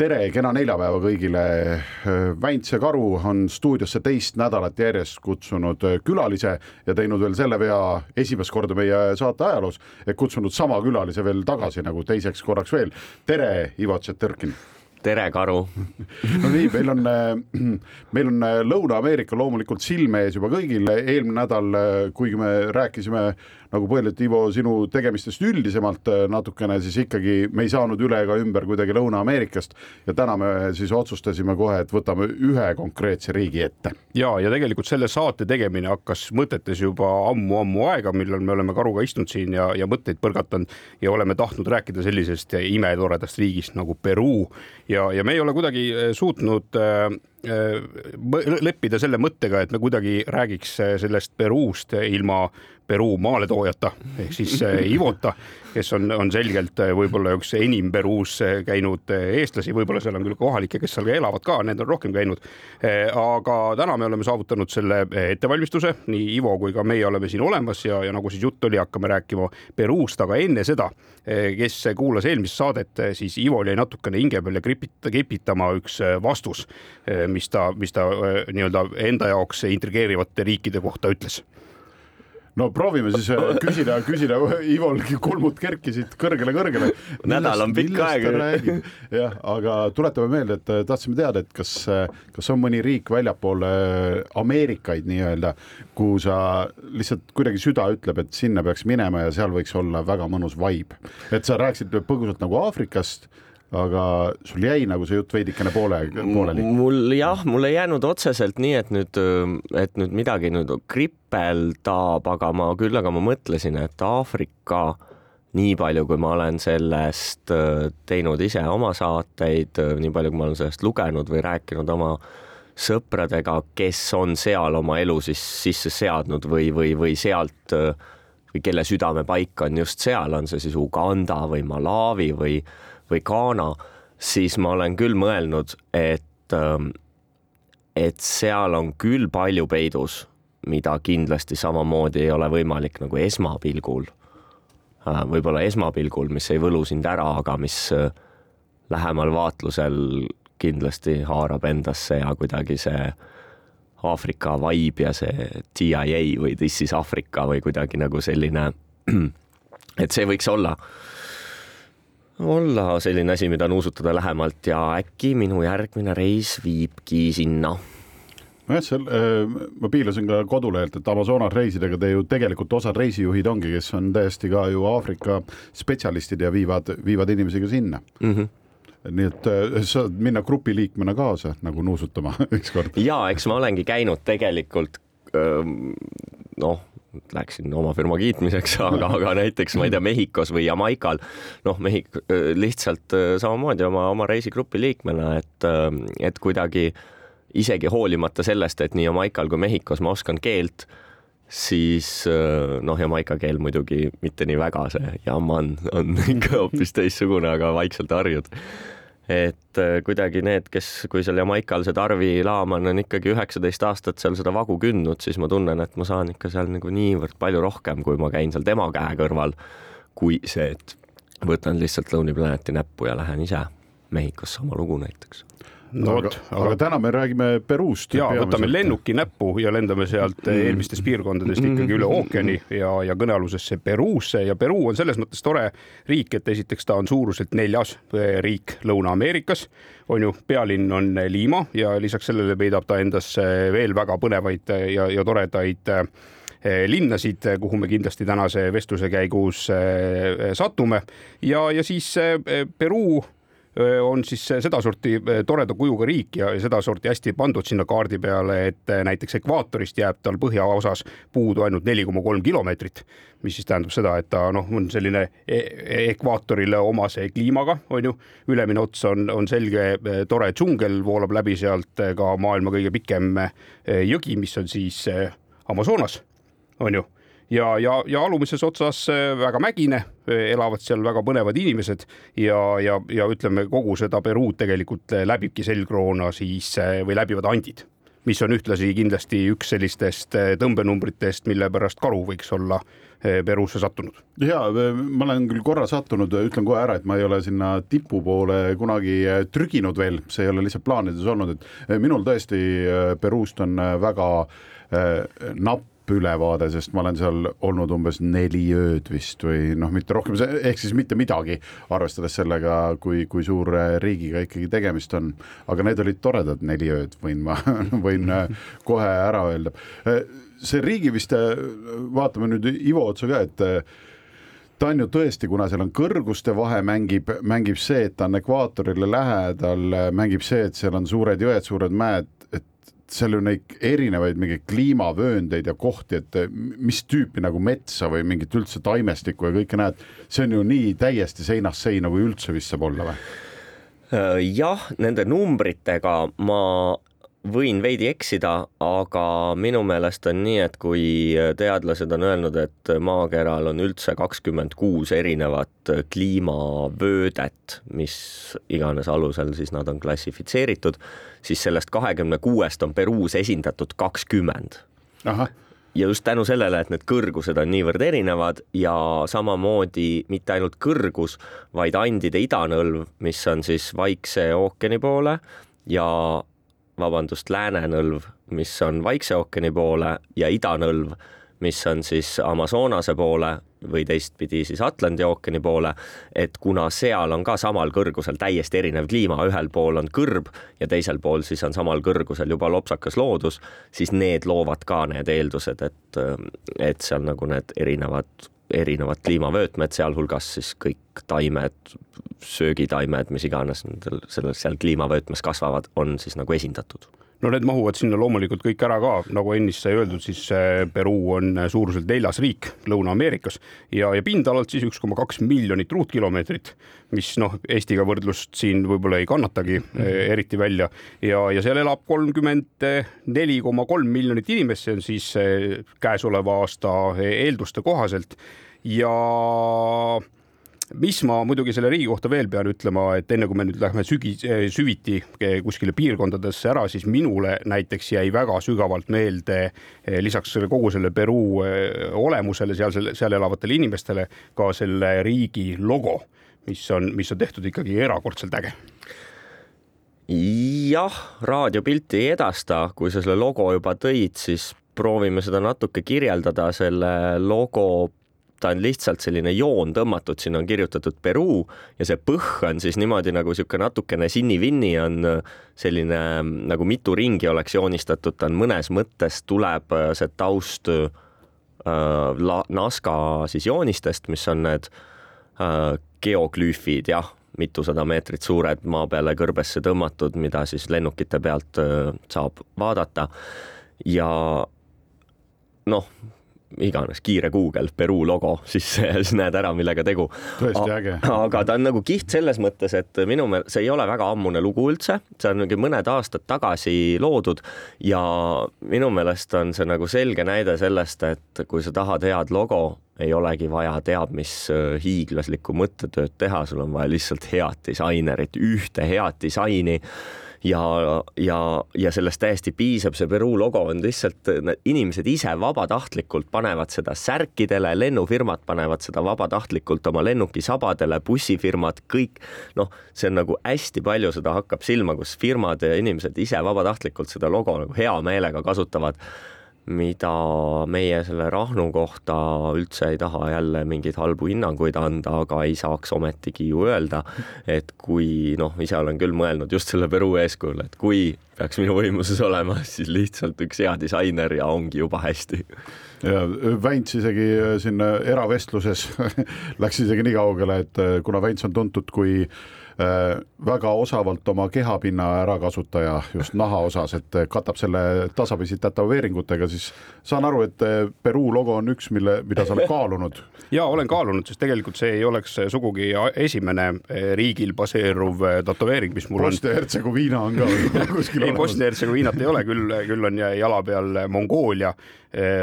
tere, kena neljapäeva kõigile. Väints ja Karu on stuudiosse teist nädalat järjest kutsunud külalise ja teinud veel selle vea esimest korda meie saate ajaloos, et kutsunud sama külalise veel tagasi nagu teiseks korraks veel. tere, Ivo Tšetõrkin tere, Karu no nii, meil on, meil on Lõuna-Ameerika loomulikult silme ees juba kõigil, eelmine nädal, kuigi me rääkisime nagu põhiliselt Ivo sinu tegemistest üldisemalt äh, natukene, siis ikkagi me ei saanud üle ega ümber kuidagi Lõuna-Ameerikast ja täna me siis otsustasime kohe, et võtame ühe konkreetse riigi ette. ja, ja tegelikult selle saate tegemine hakkas mõtetes juba ammu-ammu aega, millal me oleme Karuga istunud siin ja, ja mõtteid põrgatanud ja oleme tahtnud rääkida sellisest imetoredast riigist nagu Peruu ja, ja me ei ole kuidagi äh, suutnud äh, leppida selle mõttega, et me kuidagi räägiks sellest Peruust ilma Peruu maaletoojata ehk siis Ivota kes on, on selgelt äh, võib-olla üks enim Peruus käinud äh, eestlasi, võib-olla seal on küll kohalikke, kes seal ka elavad ka, need on rohkem käinud. aga täna me oleme saavutanud selle ettevalmistuse, nii Ivo kui ka meie oleme siin olemas ja, ja nagu siis jutt oli, hakkame rääkima Peruust, aga enne seda, kes kuulas eelmist saadet, siis Ivol jäi natukene hinge peal ja kripita, kipitama üks vastus, mis ta, mis ta nii-öelda enda jaoks intrigeerivate riikide kohta ütles no proovime siis äh, küsida, küsida, Ivol kulmud kerkisid kõrgele-kõrgele. nädal on pikk aeg. jah, aga tuletame meelde, et äh, tahtsime teada, et kas, äh, kas on mõni riik väljapoole Ameerikaid nii-öelda, kuhu sa lihtsalt kuidagi süda ütleb, et sinna peaks minema ja seal võiks olla väga mõnus vibe. et sa rääkisid põgusalt nagu Aafrikast aga sul jäi nagu see jutt veidikene poole, pooleli? mul jah, mul ei jäänud otseselt nii, et nüüd, et nüüd midagi nüüd kripeldab, aga ma küll, aga ma mõtlesin, et Aafrika, nii palju, kui ma olen sellest äh, teinud ise oma saateid, äh, nii palju, kui ma olen sellest lugenud või rääkinud oma sõpradega, kes on seal oma elu siis sisse seadnud või, või, või sealt äh, või kelle südamepaik on just seal, on see siis Uganda või Malawi või või Ghana, siis ma olen küll mõelnud, et, ähm, et seal on küll palju peidus, mida kindlasti samamoodi ei ole võimalik nagu esmapilgul, äh, võib-olla esmapilgul, mis ei võlu sind ära, aga mis äh, lähemal vaatlusel kindlasti haarab endasse ja kuidagi see Aafrika vibe ja see DIA või This is Africa või kuidagi nagu selline, et see võiks olla olla selline asi, mida nuusutada lähemalt ja äkki minu järgmine reis viibki sinna nojah, seal äh, ma piilasin ka kodulehelt, et Amazonas reisidega te ju tegelikult osad reisijuhid ongi, kes on täiesti ka ju Aafrika spetsialistid ja viivad, viivad inimesi ka sinna mm. -hmm nii et äh, saad minna grupiliikmena kaasa nagu nuusutama ükskord. ja eks ma olengi käinud tegelikult noh, läksin oma firma kiitmiseks, aga, aga näiteks ma ei tea, Mehhikos või Jamaikal, noh, Mehhik-, lihtsalt samamoodi oma, oma reisigrupi liikmena, et, et kuidagi isegi hoolimata sellest, et nii Jamaikal kui Mehhikos ma oskan keelt, siis noh, Jamaika keel muidugi mitte nii väga, see jaman on ikka hoopis teistsugune, aga vaikselt harjud et äh, kuidagi need, kes, kui seal Jamaikal see Tarvi Laaman on ikkagi üheksateist aastat seal seda vagu kündnud, siis ma tunnen, et ma saan ikka seal nagu niivõrd palju rohkem, kui ma käin seal tema käe kõrval, kui see, et võtan lihtsalt Lonely Planeti näppu ja lähen ise Mehhikos sama lugu näiteks no vot, aga, aga täna me räägime Peruust. ja võtame lennuki näppu ja lendame sealt mm. eelmistest piirkondadest ikkagi üle ookeani ja, ja kõnealusesse Peruusse ja Peruu on selles mõttes tore riik, et esiteks ta on suuruselt neljas riik Lõuna-Ameerikas, on ju, pealinn on Lima ja lisaks sellele peidab ta endasse veel väga põnevaid ja, ja toredaid eh, linnasid, kuhu me kindlasti tänase vestluse käigus eh, satume ja, ja siis eh, Peruu on siis sedasorti toreda kujuga riik ja sedasorti hästi pandud sinna kaardi peale, et näiteks ekvaatorist jääb tal põhjaosas puudu ainult neli koma kolm kilomeetrit, mis siis tähendab seda, et ta noh, on selline e-, ekvaatorile omase kliimaga, on ju. ülemine ots on, on selge tore džungel, voolab läbi sealt ka maailma kõige pikem jõgi, mis on siis Amazonas, on ju ja, ja, ja alumises otsas väga mägine, elavad seal väga põnevad inimesed ja, ja, ja ütleme, kogu seda Peruud tegelikult läbibki selgroona siis või läbivad andid mis on ühtlasi kindlasti üks sellistest tõmbenumbritest, mille pärast karu võiks olla Peruusse sattunud. ja ma olen küll korra sattunud, ütlen kohe ära, et ma ei ole sinna tipu poole kunagi trüginud veel, see ei ole lihtsalt plaanides olnud, et minul tõesti Peruust on väga napp ülevaade, sest ma olen seal olnud umbes neli ööd vist või noh, mitte rohkem, ehk siis mitte midagi, arvestades sellega, kui, kui suur riigiga ikkagi tegemist on. aga need olid toredad neli ööd, võin ma, võin kohe ära öelda. see riigi vist, vaatame nüüd Ivo otsa ka, et ta on ju tõesti, kuna seal on kõrguste vahe, mängib, mängib see, et ta on ekvaatorile lähedal, mängib see, et seal on suured jõed, suured mäed seal on neid erinevaid mingeid kliimavööndeid ja kohti, et mis tüüpi nagu metsa või mingit üldse taimestikku ja kõike näed, see on ju nii täiesti seinast seina, kui üldse vist saab olla või? Äh, jah, nende numbritega ma võin veidi eksida, aga minu meelest on nii, et kui teadlased on öelnud, et maakeral on üldse kakskümmend kuus erinevat kliimavöödet, mis iganes alusel siis nad on klassifitseeritud, siis sellest kahekümne kuuest on Peruus esindatud kakskümmend. ja just tänu sellele, et need kõrgused on niivõrd erinevad ja samamoodi mitte ainult kõrgus, vaid Andide idanõlv, mis on siis Vaikse ookeani poole ja vabandust, läänenõlv, mis on Vaikse ookeani poole ja idanõlv, mis on siis Amazonase poole või teistpidi siis Atlandi ookeani poole, et kuna seal on ka samal kõrgusel täiesti erinev kliima, ühel pool on kõrb ja teisel pool siis on samal kõrgusel juba lopsakas loodus, siis need loovad ka need eeldused, et, et seal nagu need erinevad, erinevad kliimavöötmed, sealhulgas siis kõik taimed, söögitaimed, mis iganes nendel, selles seal kliimavöötmes kasvavad, on siis nagu esindatud no need mahuvad sinna loomulikult kõik ära ka, nagu ennist sai öeldud, siis äh, Peruu on äh, suuruselt neljas riik Lõuna-Ameerikas ja, ja pindalalt siis üks koma kaks miljonit ruutkilomeetrit, mis noh, Eestiga võrdlust siin võib-olla ei kannatagi mm -hmm. eriti välja. Ja, ja seal elab kolmkümmend neli koma kolm miljonit inimest, see on siis käesoleva aasta eelduste kohaselt. Ja mis ma muidugi selle riigi kohta veel pean ütlema, et enne kui me nüüd lähme sügi, süviti kuskile piirkondadesse ära, siis minule näiteks jäi väga sügavalt meelde eh, lisaks kogu selle Peruu eh, olemusele seal, seal elavatele inimestele ka selle riigi logo, mis on, mis on tehtud ikkagi erakordselt äge. Jah, raadiopilti ei edasta, kui sa selle logo juba tõid, siis proovime seda natuke kirjeldada, selle logo ta on lihtsalt selline joon tõmmatud, sinna on kirjutatud Peruu ja see põh on siis niimoodi nagu niisugune natukene sinni-vinni on äh, selline nagu mitu ringi oleks joonistatud, ta on mõnes mõttes tuleb äh, see taust äh, la, Nazca siis joonistest, mis on need äh, geoglüüfid, jah, mitusada meetrit suured maa peale kõrbesse tõmmatud, mida siis lennukite pealt äh, saab vaadata. Ja noh iganes kiire Google Peruu logo, siis, siis näed ära, millega tegu. tõesti äge. aga ta on nagu kihvt selles mõttes, et minu meelest see ei ole väga ammune lugu üldse, see on mingi mõned aastad tagasi loodud ja minu meelest on see nagu selge näide sellest, et kui sa tahad head logo, ei olegi vaja teab mis hiiglaslikku mõttetööd teha, sul on vaja lihtsalt head disainerit, ühte head disaini ja, ja, ja sellest täiesti piisab, see Peruu logo on lihtsalt, inimesed ise vabatahtlikult panevad seda särkidele, lennufirmad panevad seda vabatahtlikult oma lennukisabadele, bussifirmad, kõik. Noh, see on nagu hästi palju seda hakkab silma, kus firmad ja inimesed ise vabatahtlikult seda logo nagu hea meelega kasutavad mida meie selle Rahnu kohta üldse ei taha jälle mingeid halbu hinnanguid anda, aga ei saaks ometigi ju öelda, et kui noh, ise olen küll mõelnud just selle Peruu eeskujul, et kui peaks minu võimuses olema, siis lihtsalt üks hea disainer ja ongi juba hästi. ja Väints isegi siin eravestluses läks isegi nii kaugele, et kuna Väints on tuntud kui äh, Äh, väga osavalt oma kehapinna ärakasutaja just naha osas, et katab selle tasapisi tätoveeringutega, siis saan aru, et äh, Peruu logo on üks, mille, mida sa oled kaalunud. ja olen kaalunud, sest tegelikult see ei oleks sugugi esimene äh, riigil baseeruv tätoveering, mis mul on. Bosnia-Hertsegoviina on ka kuskil ei, Bosnia-Hertsegoviinat ei ole, küll, küll on jala peal Mongoolia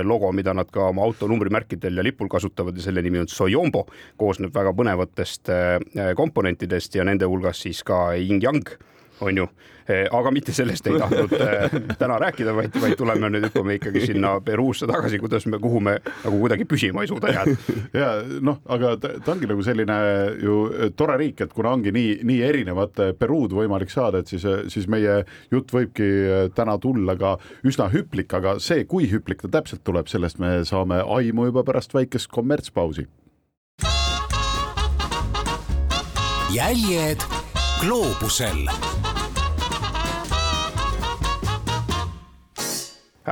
logo, mida mida nad ka oma auto numbrimärkidel ja lipul kasutavad ja selle nimi on Soyombo, koosneb väga põnevatest komponentidest ja nende hulgas siis ka yin-yang on ju, aga mitte sellest ei tahtnud täna rääkida, vaid, vaid tuleme nüüd hüppame ikkagi sinna Peruusse tagasi, kuidas me, kuhu me nagu kuidagi püsima ei suuda jääda. ja noh, aga ta, ta ongi nagu selline ju tore riik, et kuna ongi nii, nii erinevat Peruud võimalik saada, et siis, siis meie jutt võibki täna tulla ka üsna hüplik, aga see, kui hüplik ta täpselt tuleb, sellest me saame aimu juba pärast väikest kommertspausi. Jäljed gloobusel.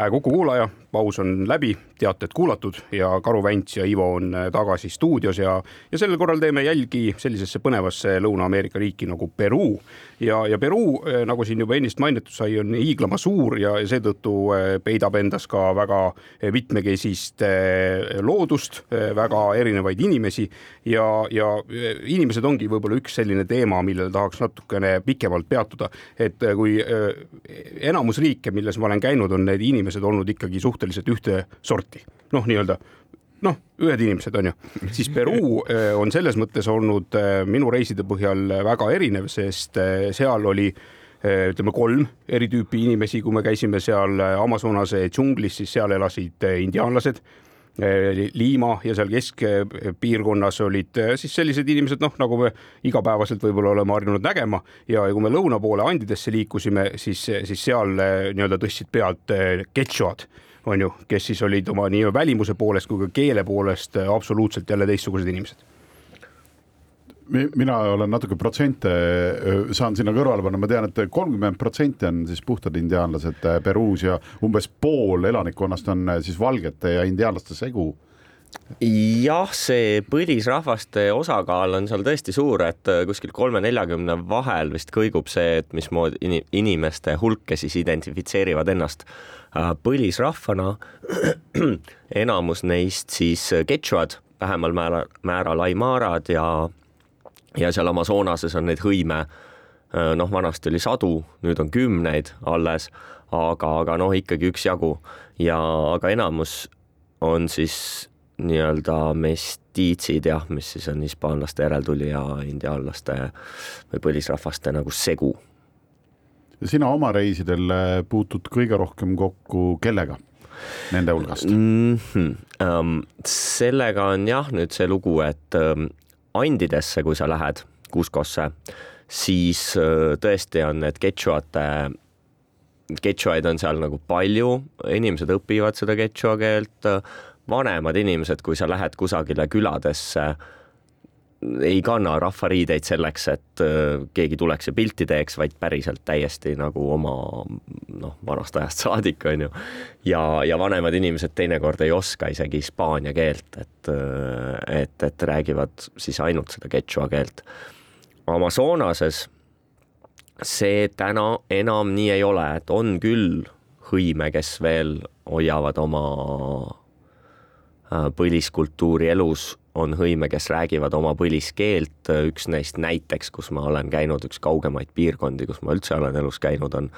Kuku kuulaja, paus on läbi, teated kuulatud ja Karu Vänts ja Ivo on äh, tagasi stuudios ja, ja sellel korral teeme jälgi sellisesse põnevasse Lõuna-Ameerika riiki nagu Peruu. ja, ja Peruu, äh, nagu siin juba ennist mainitud sai, on hiiglama suur ja, ja seetõttu äh, peidab endas ka väga mitmekesist loodust, väga erinevaid inimesi ja, ja inimesed ongi võib-olla üks selline teema, millel tahaks natukene pikemalt peatuda. et kui enamus riike, milles ma olen käinud, on need inimesed olnud ikkagi suhteliselt ühte sorti, noh, nii-öelda noh, ühed inimesed on ju, siis Peruu äh, on selles mõttes olnud äh, minu reiside põhjal väga erinev, sest äh, seal oli ütleme kolm eri tüüpi inimesi, kui me käisime seal Amazonase džunglis, siis seal elasid indiaanlased. Liima ja seal keskpiirkonnas olid siis sellised inimesed, noh, nagu me igapäevaselt võib-olla oleme harjunud nägema. Ja kui me lõuna poole Andidesse liikusime, siis, siis seal nii-öelda tõstsid pead ketšuad on ju, kes siis olid oma nii välimuse poolest kui ka keele poolest äh, absoluutselt jälle teistsugused inimesed. Mina olen natuke protsente, äh, saan sinna kõrvale panna, ma tean et, et kolmkümmend protsenti on siis puhtad indiaanlased äh, Peruus ja umbes pool elanikkonnast on siis valgete ja indiaanlaste segu. Jah, see põlisrahvaste osakaal on seal tõesti suur, et kuskil kolme-neljakümne vahel vist kõigub see, et mismoodi inimeste hulk, kes siis identifitseerivad ennast. Äh, põlisrahvana enamus neist siis ketšuad, vähemal määral, määral aimarad ja, ja seal Amazonases on neid hõime äh, noh, vanasti oli sadu, nüüd on kümneid alles, aga, aga noh, ikkagi üksjagu ja, aga enamus on siis nii-öelda mestiitsid jah, mis siis on hispaanlaste järeltulija indiaanlaste või põlisrahvaste nagu segu sina oma reisidel äh, puutud kõige rohkem kokku kellega? Nende hulgast mm? -hmm. Um, sellega on jah, nüüd see lugu, et um, Andidesse, kui sa lähed, Cuscosse, siis uh, tõesti on need ketšuate, ketšuaid on seal nagu palju, inimesed õpivad seda ketšua keelt, vanemad inimesed, kui sa lähed kusagile küladesse ei kanna rahvariideid selleks, et äh, keegi tuleks ja pilti teeks, vaid päriselt täiesti nagu oma noh, vanast ajast saadik on ju. ja, ja vanemad inimesed teinekord ei oska isegi hispaania keelt, et, äh, et, et räägivad siis ainult seda quechua keelt. Amazonases see täna enam nii ei ole, et on küll hõime, kes veel hoiavad oma äh, põliskultuuri elus on hõime, kes räägivad oma põliskeelt, üks neist näiteks, kus ma olen käinud, üks kaugemaid piirkondi, kus ma üldse olen elus käinud, on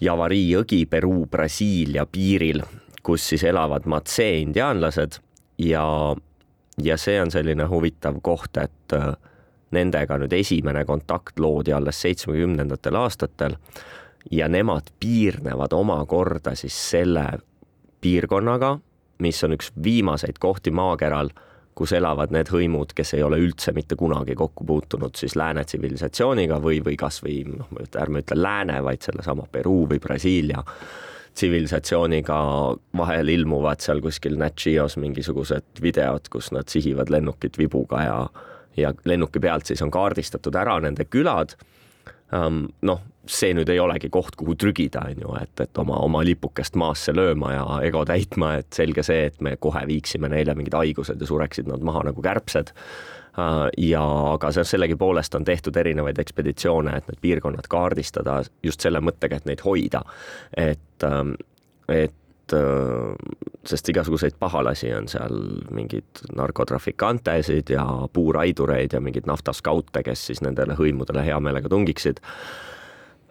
Javari jõgi Peruu, Brasiilia piiril, kus siis elavad Matse indiaanlased. Ja, ja see on selline huvitav koht, et äh, nendega nüüd esimene kontakt loodi alles seitsmekümnendatel aastatel. Ja nemad piirnevad omakorda siis selle piirkonnaga, mis on üks viimaseid kohti maakeral kus elavad need hõimud, kes ei ole üldse mitte kunagi kokku puutunud siis lääne tsivilisatsiooniga või, või kasvõi noh, ärme ütle lääne, vaid sellesama Peruu või Brasiilia tsivilisatsiooniga vahel ilmuvad seal kuskil Nat Geos mingisugused videod, kus nad sihivad lennukit vibuga ja ja lennuki pealt siis on kaardistatud ära nende külad um,. noh, see nüüd ei olegi koht, kuhu trügida, on ju, et, et oma, oma lipukest maasse lööma ja ego täitma, et selge see, et me kohe viiksime neile mingid haigused ja sureksid nad maha nagu kärbsed uh, ja aga see sellegipoolest on tehtud erinevaid ekspeditsioone, et need piirkonnad kaardistada just selle mõttega, et neid hoida. et, um, et uh, sest igasuguseid pahalasi on seal mingeid narkotrafikantesid ja puuraidureid ja mingeid naftaskaute, kes siis nendele hõimudele hea meelega tungiksid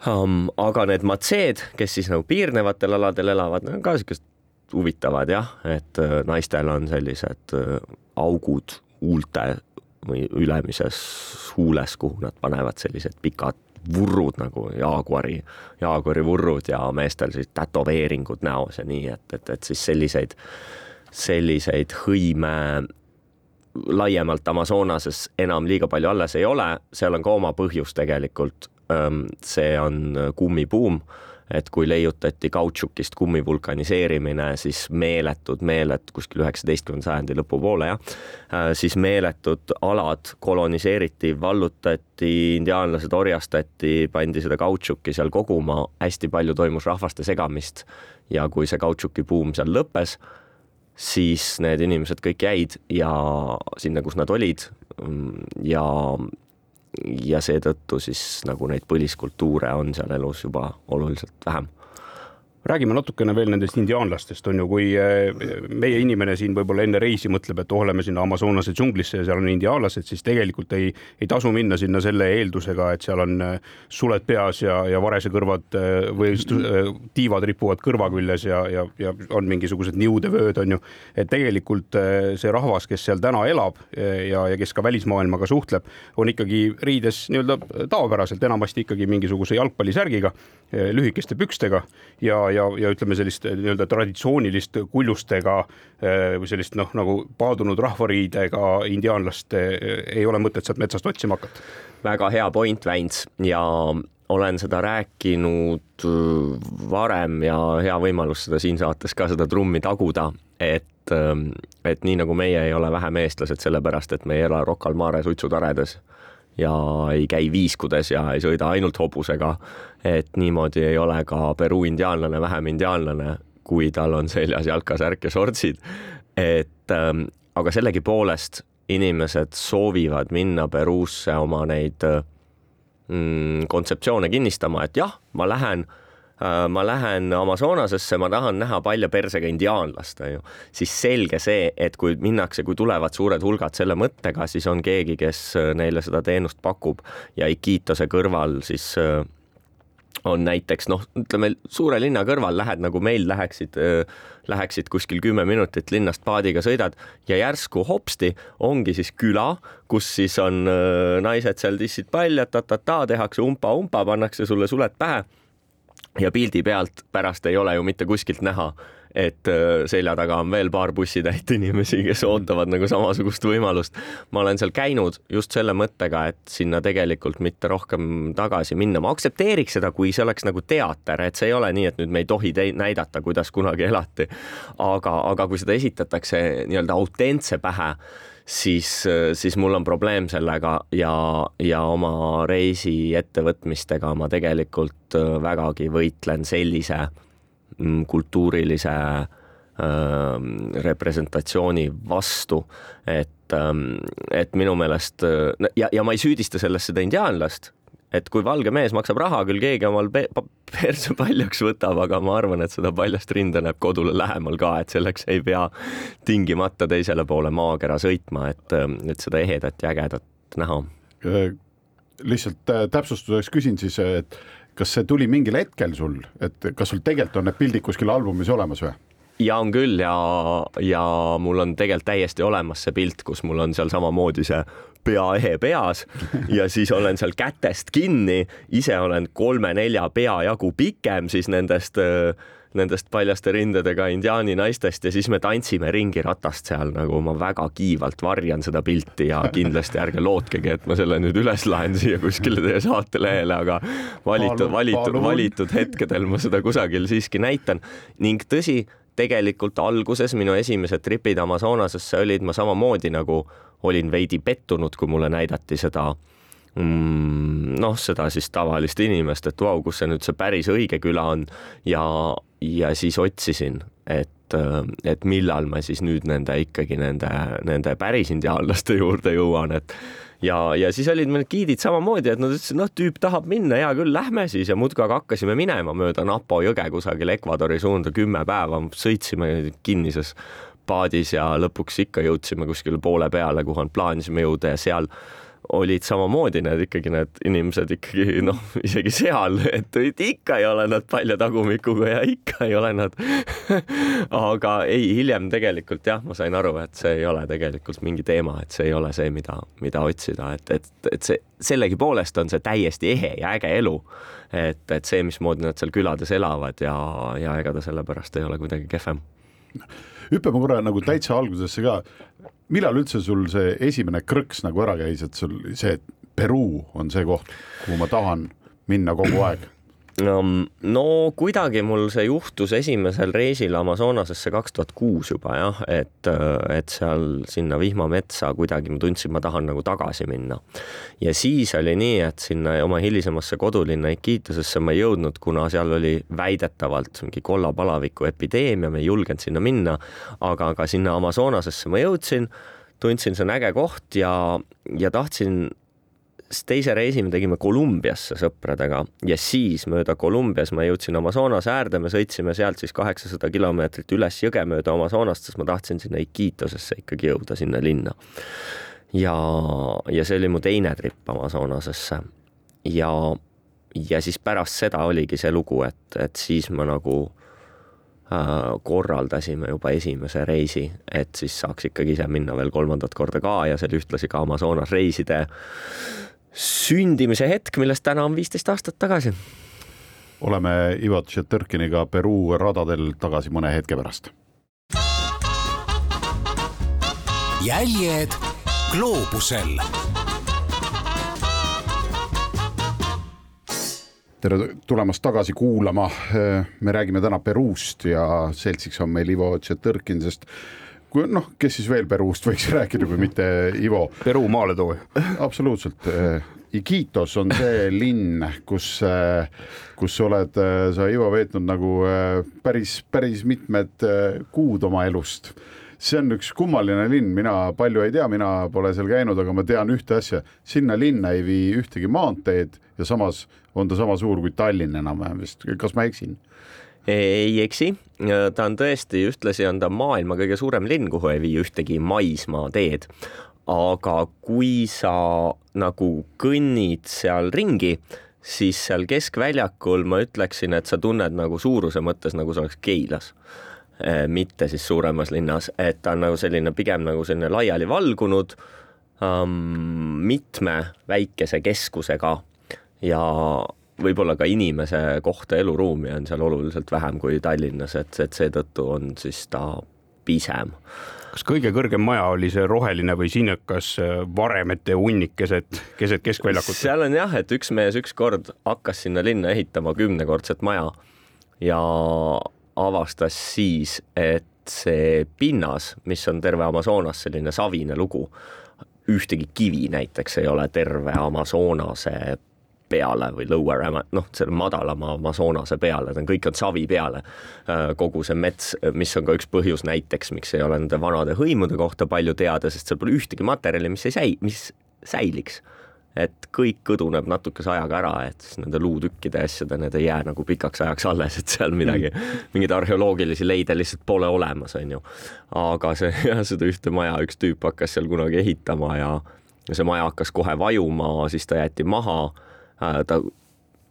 um,. aga need matseed, kes siis nagu piirnevatel aladel elavad, need on ka siukesed huvitavad jah, et äh, naistel on sellised äh, augud huulte või ülemises huules, kuhu nad panevad sellised pikad vurrud nagu jaaguari, jaaguari vurrud ja meestel siis tätoveeringud näos ja nii, et, et, et siis selliseid, selliseid hõime laiemalt Amazonases enam liiga palju alles ei ole, seal on ka oma põhjus tegelikult. See on kummibuum et kui leiutati kautšukist kummi vulkaniseerimine, siis meeletud, meeletud kuskil üheksateistkümnenda sajandi lõpupoole jah, siis meeletud alad koloniseeriti, vallutati, indiaanlased orjastati, pandi seda kautšukki seal koguma, hästi palju toimus rahvaste segamist ja kui see kautšuki buum seal lõppes, siis need inimesed kõik jäid ja sinna, kus nad olid ja ja seetõttu siis nagu neid põliskultuure on seal elus juba oluliselt vähem räägime natukene veel nendest indiaanlastest, on ju, kui eh, meie inimene siin võib-olla enne reisi mõtleb, et oh, lähme sinna Amazonase džunglisse ja seal on indiaanlased, siis tegelikult ei, ei tasu minna sinna selle eeldusega, et seal on eh, suled peas ja, ja varesekõrvad eh, või tiivad ripuvad kõrva küljes ja, ja, ja on mingisugused niudevööd, on ju. et tegelikult see rahvas, kes seal täna elab ja, ja kes ka välismaailmaga suhtleb, on ikkagi riides nii-öelda tavapäraselt, enamasti ikkagi mingisuguse jalgpallisärgiga, lühikeste pükstega ja ja, ja ütleme, sellist eh, nii-öelda traditsioonilist kuljustega eh, või sellist noh, nagu paadunud rahvariidega indiaanlast eh, ei ole mõtet sealt metsast otsima hakata. väga hea point, Väints ja olen seda rääkinud varem ja hea võimalus seda siin saates ka seda trummi taguda, et, et nii nagu meie ei ole vähem eestlased, sellepärast et me ei ela Rocca al Mare suitsutaredes ja ei käi viiskudes ja ei sõida ainult hobusega. et niimoodi ei ole ka Peruu indiaanlane vähem indiaanlane, kui tal on seljas jalkasärk ja shortsid. et ähm, aga sellegipoolest inimesed soovivad minna Peruusse oma neid mm, kontseptsioone kinnistama, et jah, ma lähen Äh, ma lähen Amazonasesse, ma tahan näha palja persega indiaanlast, on ju, siis selge see, et kui minnakse, kui tulevad suured hulgad selle mõttega, siis on keegi, kes äh, neile seda teenust pakub. Ja Iquitose kõrval siis äh, on näiteks noh, ütleme suure linna kõrval lähed nagu meil läheksid, läheksid kuskil kümme minutit linnast paadiga sõidad ja järsku hopsti ongi siis küla, kus siis on naised seal tissid palja ta,, ta-ta-ta, tehakse umpa-umpa, pannakse sulle suled pähe ja pildi pealt pärast ei ole ju mitte kuskilt näha, et äh, selja taga on veel paar bussitäit inimesi, kes ootavad nagu samasugust võimalust. ma olen seal käinud just selle mõttega, et sinna tegelikult mitte rohkem tagasi minna, ma aktsepteeriks seda, kui see oleks nagu teater, et see ei ole nii, et nüüd me ei tohi näidata, kuidas kunagi elati. aga, aga kui seda esitatakse nii-öelda autentse pähe siis, siis mul on probleem sellega ja, ja oma reisi ettevõtmistega ma tegelikult äh, vägagi võitlen sellise mm, kultuurilise ähm, representatsiooni vastu, et, ähm, et minu meelest äh, ja, ja ma ei süüdista selles seda indiaanlast, et kui valge mees maksab raha, küll keegi omal pe perse paljaks võtab, aga ma arvan, et seda paljast rinda näeb kodule lähemal ka, et selleks ei pea tingimata teisele poole maakera sõitma, et, et seda ehedat ja ägedat näha. Äh, lihtsalt äh, täpsustuseks küsin siis, et kas see tuli mingil hetkel sul, et kas sul tegelikult on need pildid kuskil albumis olemas või? ja on küll ja, ja mul on tegelikult täiesti olemas see pilt, kus mul on seal samamoodi see peaehe peas ja siis olen seal kätest kinni, ise olen kolme-nelja pea jagu pikem siis nendest nendest paljaste rindadega indiaani naistest ja siis me tantsime ringi ratast seal nagu ma väga kiivalt varjan seda pilti ja kindlasti ärge lootkegi, et ma selle nüüd üles laen siia kuskile teie saatelehele, aga valitud, valitud, valitud hetkedel ma seda kusagil siiski näitan. Ning tõsi tegelikult alguses minu esimesed tripid Amazonasesse olid ma samamoodi nagu olin veidi pettunud, kui mulle näidati seda mm, noh, seda siis tavalist inimest, et vau, kus see nüüd see päris õige küla on. Ja, ja siis otsisin, et, et millal ma siis nüüd nende ikkagi nende, nende päris indiaanlaste juurde jõuan, et ja, ja siis olid meil giidid samamoodi, et nad ütlesid, noh, tüüp tahab minna, hea küll, lähme siis. Ja Mutkaga hakkasime minema mööda Napo jõge kusagil Ecuadori suunda. Kümme päeva, sõitsime kinnises paadis ja lõpuks ikka jõudsime kuskile poole peale, kuhu plaanisime jõuda ja seal olid samamoodi need ikkagi need inimesed ikkagi noh, isegi seal, et ikka ei ole nad palja tagumikuga ja ikka ei ole nad aga ei, hiljem tegelikult jah, ma sain aru, et see ei ole tegelikult mingi teema, et see ei ole see, mida, mida otsida, et, et, et see sellegipoolest on see täiesti ehe ja äge elu. et, et see, mismoodi nad seal külades elavad ja, ja ega ta sellepärast ei ole kuidagi kehvem hüppame korra nagu täitsa algusesse ka. millal üldse sul see esimene krõks nagu ära käis, et sul see, Peruu on see koht, kuhu ma tahan minna kogu aeg no kuidagi mul see juhtus esimesel reisil Amazonasesse kaks tuhat kuus juba jah, et, et seal sinna vihmametsa kuidagi ma tundsin, ma tahan nagu tagasi minna. ja siis oli nii, et sinna oma hilisemasse kodulinna Iquitusesse ma ei jõudnud, kuna seal oli väidetavalt mingi kollapalaviku epideemia, me ei julgenud sinna minna, aga ka sinna Amazonasesse ma jõudsin tundsin, see on äge koht ja, ja tahtsin siis teise reisi me tegime Kolumbiasse sõpradega ja siis mööda Kolumbias ma jõudsin Amazonase äärde, me sõitsime sealt siis kaheksasada kilomeetrit üles jõge mööda Amazonast, sest ma tahtsin sinna Iquitosesse ikkagi jõuda, sinna linna. ja, ja see oli mu teine tripp Amazonasesse ja, ja siis pärast seda oligi see lugu, et, et siis ma nagu äh, korraldasime juba esimese reisi, et siis saaks ikkagi ise minna veel kolmandat korda ka ja see oli ühtlasi ka Amazonas reiside sündimise hetk, millest täna on viisteist aastat tagasi. oleme Ivo Tšetõrkiniga Peruu radadel tagasi mõne hetke pärast. jäljed gloobusel tere tulemast tagasi kuulama. me räägime täna Peruust ja seltsiks on meil Ivo Tšetõrkin, sest noh, kes siis veel Peruust võiks rääkida, kui mitte Ivo. Peruu maaletooja. absoluutselt. Iquitos on see linn, kus, kus oled sa, Ivo, veetnud nagu päris, päris mitmed kuud oma elust see on üks kummaline linn, mina palju ei tea, mina pole seal käinud, aga ma tean ühte asja, sinna linna ei vii ühtegi maanteed ja samas on ta sama suur kui Tallinn enam-vähem vist, kas ma eksin? Ei eksi, ta on tõesti, ühtlasi on ta maailma kõige suurem linn, kuhu ei vii ühtegi maismaateed. aga kui sa nagu kõnnid seal ringi, siis seal keskväljakul ma ütleksin, et sa tunned nagu suuruse mõttes, nagu sa oleks Keilas. Mitte siis suuremas linnas, et ta on nagu selline pigem nagu selline laiali valgunud um, mitme väikese keskusega. Ja võib-olla ka inimese kohta eluruumi on seal oluliselt vähem kui Tallinnas, et, et seetõttu on siis ta pisem. kas kõige kõrgem maja oli see roheline või sinikas äh, varemete hunnik keset, keset keskväljakut? seal on jah, et üks mees ükskord hakkas sinna linna ehitama kümnekordset maja ja avastas siis, et see pinnas, mis on terve Amazonas selline savine lugu, ühtegi kivi näiteks ei ole terve Amazonase peale või lower, noh, selle madalama Amazonase peale, ta on, kõik on savi peale. Äh, kogu see mets, mis on ka üks põhjus näiteks, miks ei ole nende vanade hõimude kohta palju teada, sest seal pole ühtegi materjali, mis ei säi-, mis säiliks et kõik kõduneb natukese ajaga ära, et siis nende luutükkide asjade, need ei jää nagu pikaks ajaks alles, et seal midagi, mingeid arheoloogilisi leide lihtsalt pole olemas, on ju. aga see, jah, seda ühte maja üks tüüp hakkas seal kunagi ehitama ja, ja see maja hakkas kohe vajuma, siis ta jäeti maha ta,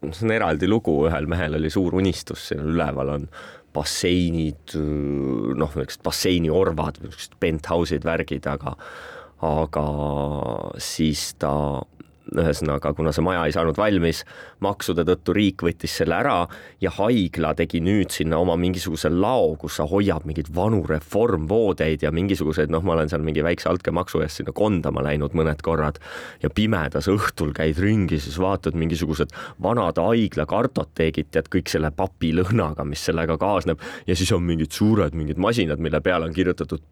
see on eraldi lugu, ühel mehel oli suur unistus, seal üleval on basseinid, noh, niisugused basseiniorvad, niisugused penthouse'id, värgid, aga aga siis ta ühesõnaga, kuna see maja ei saanud valmis, maksude tõttu riik võttis selle ära ja haigla tegi nüüd sinna oma mingisuguse lao, kus sa hoiad mingeid vanu reformvoodeid ja mingisuguseid, noh, ma olen seal mingi väikse altkäemaksu eest sinna kondama läinud mõned korrad ja pimedas õhtul käid ringi, siis vaatad mingisugused vanad haigla kartoteegid, tead kõik selle papilõhnaga, mis sellega kaasneb ja siis on mingid suured mingid masinad, mille peale on kirjutatud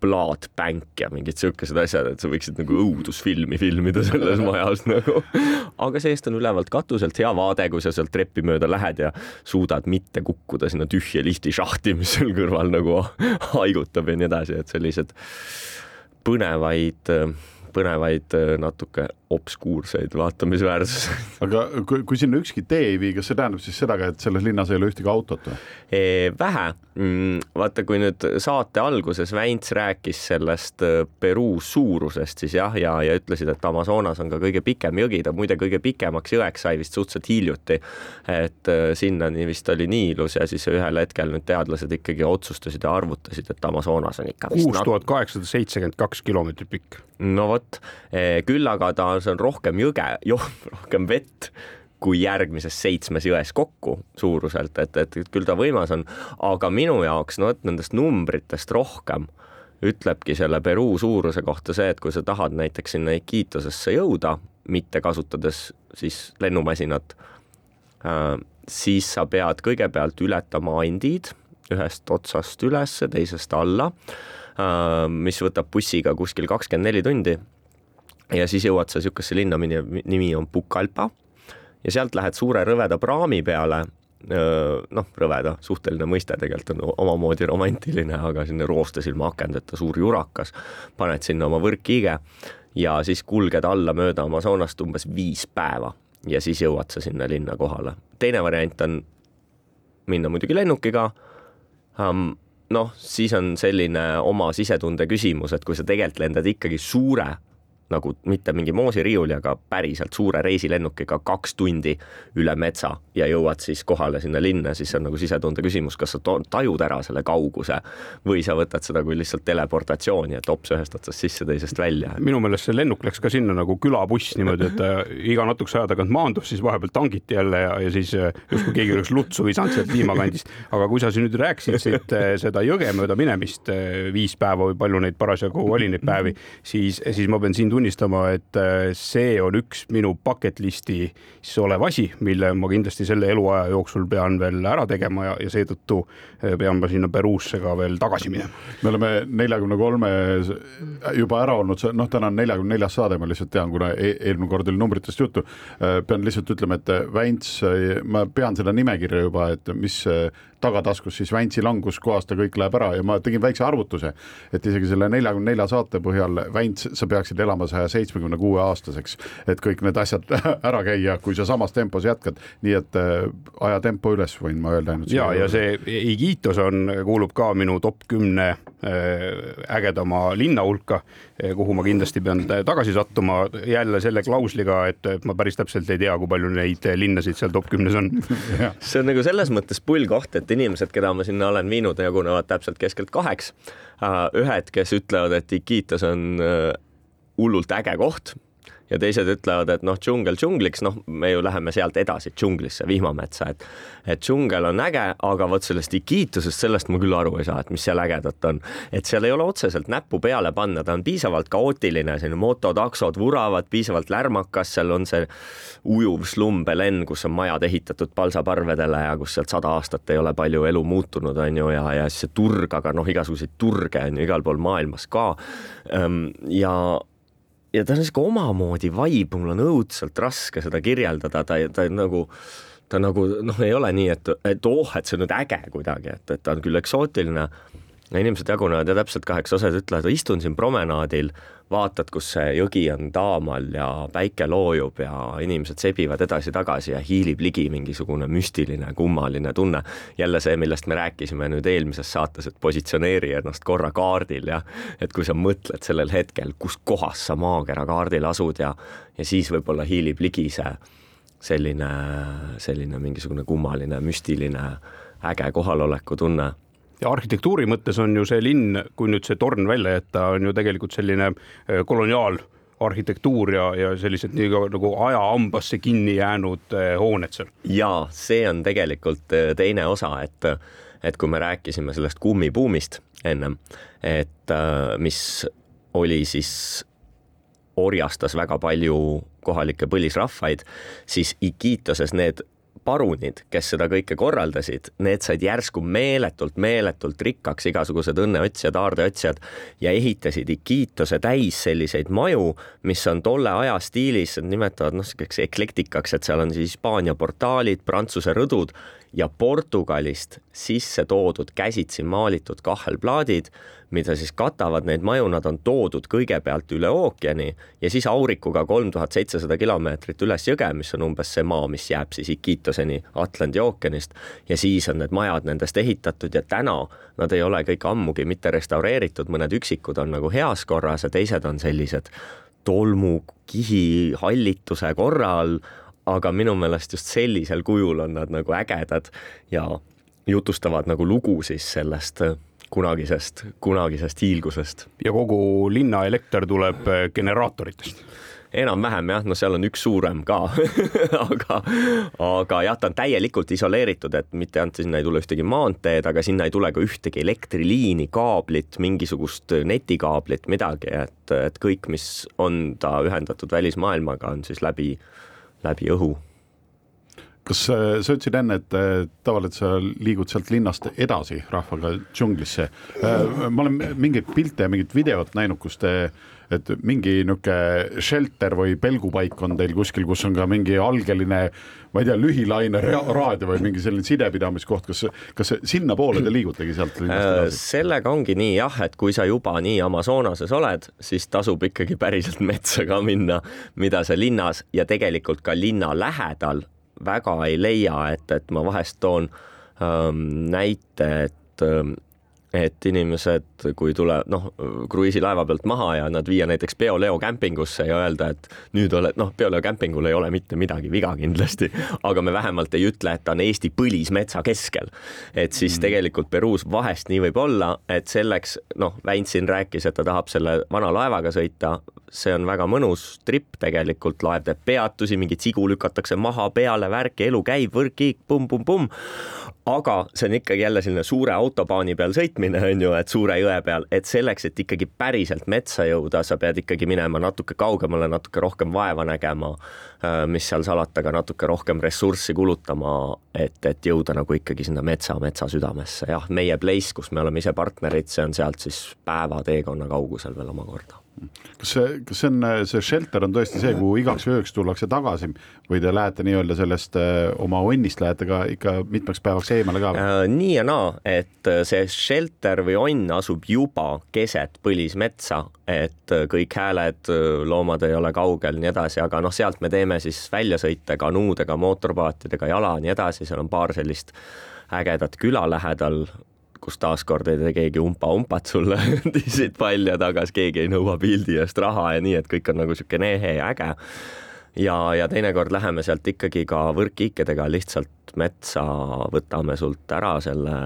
Bank ja mingid siukesed asjad, et sa võiksid nagu õudusfilmi filmida selles majas nagu aga see-eest on ülevalt katuselt hea vaade, kui sa sealt treppi mööda lähed ja suudad mitte kukkuda sinna tühja liftišahti, mis seal kõrval nagu haigutab ja nii edasi, et sellised põnevaid, põnevaid natuke obskuurseid vaatamisväärsusi. aga kui, kui sinna ükski tee ei vii, kas see tähendab siis seda ka, et selles linnas ei ole ühtegi autot või? vähe, mm, vaata, kui nüüd saate alguses Väints rääkis sellest Peruu suurusest, siis jah, ja, ja ütlesid, et Amazonas on ka kõige pikem jõgi, ta muide kõige pikemaks jõeks sai vist suhteliselt hiljuti. et sinnani vist oli Niilus ja siis ühel hetkel nüüd teadlased ikkagi otsustasid ja arvutasid, et Amazonas on ikka kuus tuhat kaheksasada seitsekümmend kaks kilomeetrit pikk. no vot, küll aga ta see on rohkem jõge, rohkem vett kui järgmises seitsmes jões kokku suuruselt, et, et küll ta võimas on, aga minu jaoks no vot nendest numbritest rohkem ütlebki selle Peruu suuruse kohta see, et kui sa tahad näiteks sinna Iquiitosesse jõuda, mitte kasutades siis lennumasinat äh,, siis sa pead kõigepealt ületama Andid ühest otsast ülesse, teisest alla äh,, mis võtab bussiga kuskil kakskümmend neli tundi ja siis jõuad sa niisugusesse linna, mille nimi on Pucallpa. Ja sealt lähed suure rõveda praami peale, noh, rõveda, suhteline mõiste tegelikult on omamoodi romantiline, aga selline roostesilma akendeta suur jurakas, paned sinna oma võrkkiige ja siis kulged alla mööda Amazonast umbes viis päeva ja siis jõuad sa sinna linna kohale. teine variant on minna muidugi lennukiga. Um,, noh, siis on selline oma sisetunde küsimus, et kui sa tegelikult lendad ikkagi suure nagu mitte mingi moosiriiuli, aga päriselt suure reisilennukiga kaks tundi üle metsa ja jõuad siis kohale sinna linna, siis on nagu sisetunde küsimus, kas sa tajud ära selle kauguse või sa võtad seda kui lihtsalt teleportatsiooni, et hops ühest otsast sisse, teisest välja. minu meelest see lennuk läks ka sinna nagu külabuss niimoodi, et äh, iga natukese aja tagant maandus, siis vahepeal tangiti jälle ja, ja siis äh, justkui keegi oleks lutsu visanud sealt viimakandist. aga kui sa siin nüüd rääkisid siit äh, seda jõge mööda minemist viis päeva või palju neid parasjagu oli neid päevi, siis, siis ma pean sind tunnistama, et äh, see on üks minu bucket list'is olev asi, mille ma kindlasti selle eluaja jooksul pean veel ära tegema ja, ja seetõttu äh, pean ma sinna Peruusse ka veel tagasi minema. me oleme neljakümne kolme juba ära olnud, noh, täna on neljakümne neljas saade, ma lihtsalt tean, kuna e eelmine kord oli numbritest juttu, äh, pean lihtsalt ütlema, et Väints, ma pean seda nimekirja juba, et mis tagataskus siis Väntsi languskohast ja kõik läheb ära ja ma tegin väikse arvutuse, et isegi selle neljakümne nelja saate põhjal Vänts, sa peaksid elama saja seitsmekümne kuue aastaseks, et kõik need asjad ära käia, kui sa samas tempos jätkad, nii et äh, aja tempo üles, võin ma öelda ainult. ja, ja see Igitos on, kuulub ka minu top kümne äh, ägedama linna hulka, äh, kuhu ma kindlasti pean tagasi sattuma. Jälle selle klausliga, et ma päris täpselt ei tea, kui palju neid linnasid seal top kümnes on. See on nagu selles mõttes pull koht, et inimesed, keda ma sinna olen viinud, jagunevad täpselt keskelt kaheks. Äh, ühed, kes ütlevad, et Iquitos on äh, hullult äge koht ja teised ütlevad, et noh, džungel džungliks, noh, me ju läheme sealt edasi džunglisse, vihmametsa, et et džungel on äge, aga vot sellest Iquitusest, sellest ma küll aru ei saa, et mis seal ägedat on. et seal ei ole otseselt näppu peale panna, ta on piisavalt kaootiline, selline mototaksod vuravad, piisavalt lärmakas, seal on see ujuv slumbelen, kus on majad ehitatud palsaparvedele ja kus sealt sada aastat ei ole palju elu muutunud, on ju, ja, ja siis see turg, aga noh, igasuguseid turge on ju igal pool maailmas ka. Ja ja ta on sihuke omamoodi vibe, mul on õudselt raske seda kirjeldada, ta, ta nagu, ta nagu noh, ei ole nii, et, et oh, et see on nüüd äge kuidagi, et, et ta on küll eksootiline. Inimesed jagunevad ja täpselt kaheks, osad ütlevad, istun siin promenaadil vaatad, kus see jõgi on taamal ja päike loojub ja inimesed sebivad edasi-tagasi ja hiilib ligi mingisugune müstiline, kummaline tunne. jälle see, millest me rääkisime nüüd eelmises saates, et positsioneeri ennast korra kaardil ja et kui sa mõtled sellel hetkel, kus kohas sa maakera kaardil asud ja, ja siis võib-olla hiilib ligi see selline, selline mingisugune kummaline, müstiline, äge kohaloleku tunne ja arhitektuuri mõttes on ju see linn, kui nüüd see torn välja jätta, on ju tegelikult selline äh, koloniaal arhitektuur ja, ja sellised nii nagu ajahambasse kinni jäänud äh, hooned seal. ja see on tegelikult äh, teine osa, et, et kui me rääkisime sellest kummibuumist ennem, et mis oli siis, orjastas väga palju kohalikke põlisrahvaid, siis Iquiitoses need parunid, kes seda kõike korraldasid, need said järsku meeletult, meeletult rikkaks, igasugused õnneotsijad, aardeotsijad ja ehitasid Iquiitose täis selliseid maju, mis on tolle aja stiilis, nimetavad noh, selliseks eklektikaks, et seal on siis Hispaania portaalid, Prantsuse rõdud ja Portugalist sisse toodud käsitsi maalitud kahelplaadid, mida siis katavad neid maju, nad on toodud kõigepealt üle ookeani ja siis aurikuga kolm tuhat seitsesada kilomeetrit üles jõge, mis on umbes see maa, mis jääb siis Iquiitoseni Atlandi ookeanist ja siis on need majad nendest ehitatud ja täna nad ei ole kõik ammugi mitte restaureeritud, mõned üksikud on nagu heas korras ja teised on sellised tolmukihi hallituse korral aga minu meelest just sellisel kujul on nad nagu ägedad ja jutustavad nagu lugu siis sellest äh, kunagisest, kunagisest hiilgusest. ja kogu linna elekter tuleb äh, generaatoritest enam-vähem jah, no seal on üks suurem ka aga, aga jah, ta on täielikult isoleeritud, et mitte ainult sinna ei tule ühtegi maanteed, aga sinna ei tule ka ühtegi elektriliini, kaablit, mingisugust netikaablit, midagi, et, et kõik, mis on ta ühendatud välismaailmaga, on siis läbi läbi õhu. kas äh, sa ütlesid enne, et äh, tavaliselt sa liigud sealt linnast edasi rahvaga džunglisse? Äh, ma olen mingeid pilte ja mingit videot näinud, kus te et mingi niisugune shelter või pelgupaik on teil kuskil, kus on ka mingi algeline, ma ei tea, lühilaine raadio või mingi selline sidepidamiskoht, kas, kas sinnapoole te liigutegi sealt edasi? sellega ongi nii jah, et kui sa juba nii Amazonases oled, siis tasub ikkagi päriselt metsa ka minna, mida sa linnas ja tegelikult ka linna lähedal väga ei leia, et, et ma vahest toon ähm, näite, et ähm, et inimesed, kui tuleb noh, kruiisilaeva pealt maha ja nad viia näiteks Peoleo kämpingusse ja öelda, et nüüd oled noh, Peoleo kämpingul ei ole mitte midagi viga kindlasti, aga me vähemalt ei ütle, et ta on Eesti põlismetsa keskel. et siis mm. tegelikult Peruus vahest nii võib olla, et selleks noh, Väint siin rääkis, et ta tahab selle vana laevaga sõita, see on väga mõnus trip tegelikult, laev teeb peatusi, mingit sigu lükatakse maha peale, värki, elu käib, võrkkiik, pumm-pumm-pumm. Aga see on ikkagi jälle selline suure autobaani peal sõitmine on ju, et suure jõe peal, et selleks, et ikkagi päriselt metsa jõuda, sa pead ikkagi minema natuke kaugemale, natuke rohkem vaeva nägema. Äh, mis seal salata, ka natuke rohkem ressurssi kulutama, et, et jõuda nagu ikkagi sinna metsa, metsa südamesse, jah, meie place, kus me oleme ise partnerid, see on sealt siis päeva teekonna kaugusel veel omakorda kas see, kas see on, see shelter on tõesti see, kuhu igaks ööks tullakse tagasi või te lähete nii-öelda sellest äh, oma onnist lähete ka ikka mitmeks päevaks eemale ka äh,? nii ja naa, et äh, see shelter või onn asub juba keset põlismetsa, et äh, kõik hääled, loomad ei ole kaugel, nii edasi, aga noh, sealt me teeme siis väljasõite kanuudega, mootorpaatidega, jala, nii edasi, seal on paar sellist ägedat küla lähedal, kus taaskord ei tee keegi umpa-umpat sulle tissid palja tagas, keegi ei nõua pildi eest raha ja nii, et kõik on nagu niisugune ehe ja äge. ja, ja teinekord läheme sealt ikkagi ka võrkkiikedega lihtsalt metsa, võtame sult ära selle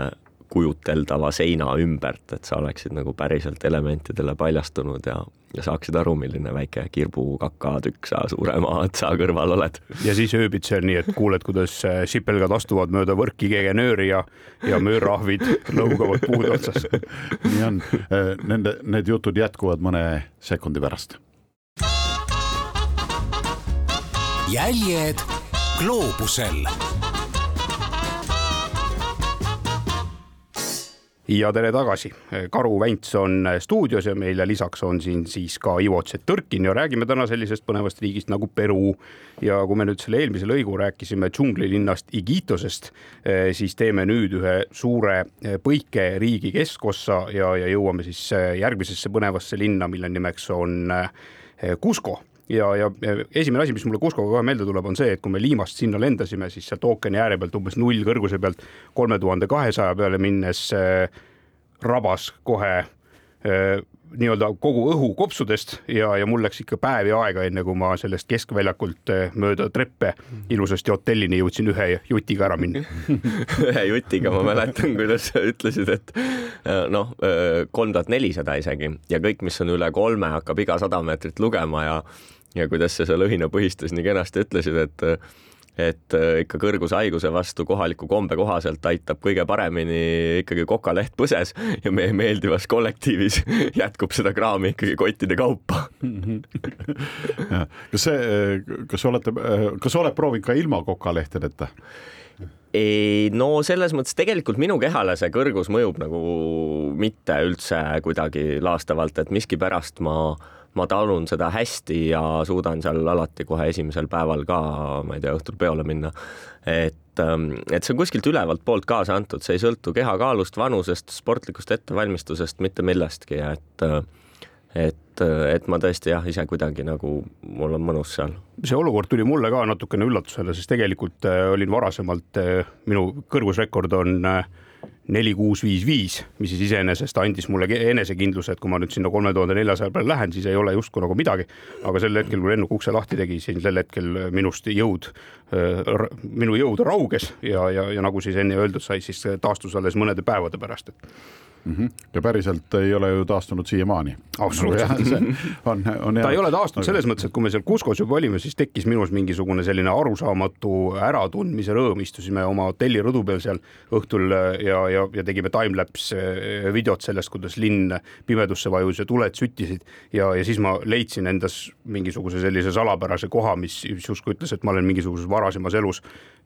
kujuteldava seina ümbert, et sa oleksid nagu päriselt elementidele paljastunud ja, ja saaksid aru, milline väike kirbukakatükk sa suure maatsa kõrval oled. ja siis ööbid seal nii, et kuuled, kuidas äh, sipelgad astuvad mööda võrki kegenööri ja, ja möörahvid lõugavad puude otsas. nii on, äh, nende, need jutud jätkuvad mõne sekundi pärast. jäljed gloobusel ja tere tagasi, Karu Vänts on stuudios ja meile lisaks on siin siis ka Ivo Tšetõrkin ja räägime täna sellisest põnevast riigist nagu Peru. ja kui me nüüd selle eelmise lõigu rääkisime džunglilinnast Iquiitosest, eh, siis teeme nüüd ühe suure eh, põike riigi keskossa ja, ja jõuame siis eh, järgmisesse põnevasse linna, mille nimeks on Cusco ja, ja esimene asi, mis mulle Kuskoga kohe meelde tuleb, on see, et kui me Liimast sinna lendasime, siis sealt ookeani ääre pealt umbes null kõrguse pealt kolme tuhande kahesaja peale minnes äh, rabas kohe äh, nii-öelda kogu õhu kopsudest ja, ja mul läks ikka päevi aega, enne kui ma sellest keskväljakult äh, mööda treppe ilusasti hotellini jõudsin ühe jutiga ära minna. Ühe jutiga ma mäletan, kuidas sa ütlesid, et noh, kolm tuhat nelisada isegi ja kõik, mis on üle kolme, hakkab iga sada meetrit lugema ja ja kuidas sa seal õhinapõhistes nii kenasti ütlesid, et et äh, ikka kõrgushaiguse vastu kohaliku kombe kohaselt aitab kõige paremini ikkagi kokaleht põses ja meie meeldivas kollektiivis jätkub seda kraami ikkagi kottide kaupa kas see, kas olete, kas oled proovinud ka ilma kokalehtedeta? ei no selles mõttes tegelikult minu kehale see kõrgus mõjub nagu mitte üldse kuidagi laastavalt, et miskipärast ma, ma talun seda hästi ja suudan seal alati kohe esimesel päeval ka, ma ei tea, õhtul peole minna. et, ähm, et see on kuskilt ülevalt poolt kaasa antud, see ei sõltu kehakaalust, vanusest, sportlikust ettevalmistusest, mitte millestki, et äh, et, et ma tõesti jah, ise kuidagi nagu mul on mõnus seal. see olukord tuli mulle ka natukene üllatusele, sest tegelikult äh, olin varasemalt, äh, minu kõrgusrekord on äh, neli, kuus, viis, viis, mis siis iseenesest andis mulle enesekindluse, et kui ma nüüd sinna kolme tuhande neljasaja peale lähen, siis ei ole justkui nagu midagi. aga sel hetkel, kui lennuk ukse lahti tegi, siis sel hetkel minust jõud, minu jõud rauges ja, ja, ja nagu siis enne öeldud sai, siis taastus alles mõnede päevade pärast, et mm. -hmm. ja päriselt ei ole ju taastunud siiamaani. absoluutselt. on, on ta ei ole taastunud selles mõttes, et kui me seal Kuskos juba olime, siis tekkis minus mingisugune selline arusaamatu äratundmise rõõm, istusime oma hotelli rõdu peal seal õhtul ja, ja, ja tegime timelapse eh, videot sellest, kuidas linn pimedusse vajus ja tuled süttisid ja, ja siis ma leidsin endas mingisuguse sellise salapärase koha, mis justkui ütles, et ma olen mingisuguses varasemas elus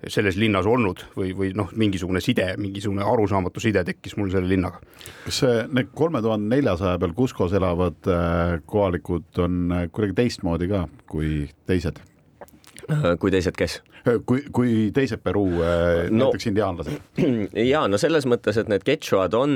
selles linnas olnud või, või noh, mingisugune side, mingisugune arusaamatu side tekkis mul selle linnaga. Kas need kolme tuhande neljasaja peal Kuskos elavad äh, kohalikud on äh, kuidagi teistmoodi ka kui teised? Äh, kui teised, kes? kui, kui teised Peruu äh, no, näiteks indiaanlased? ja no selles mõttes, et need ketšuad on,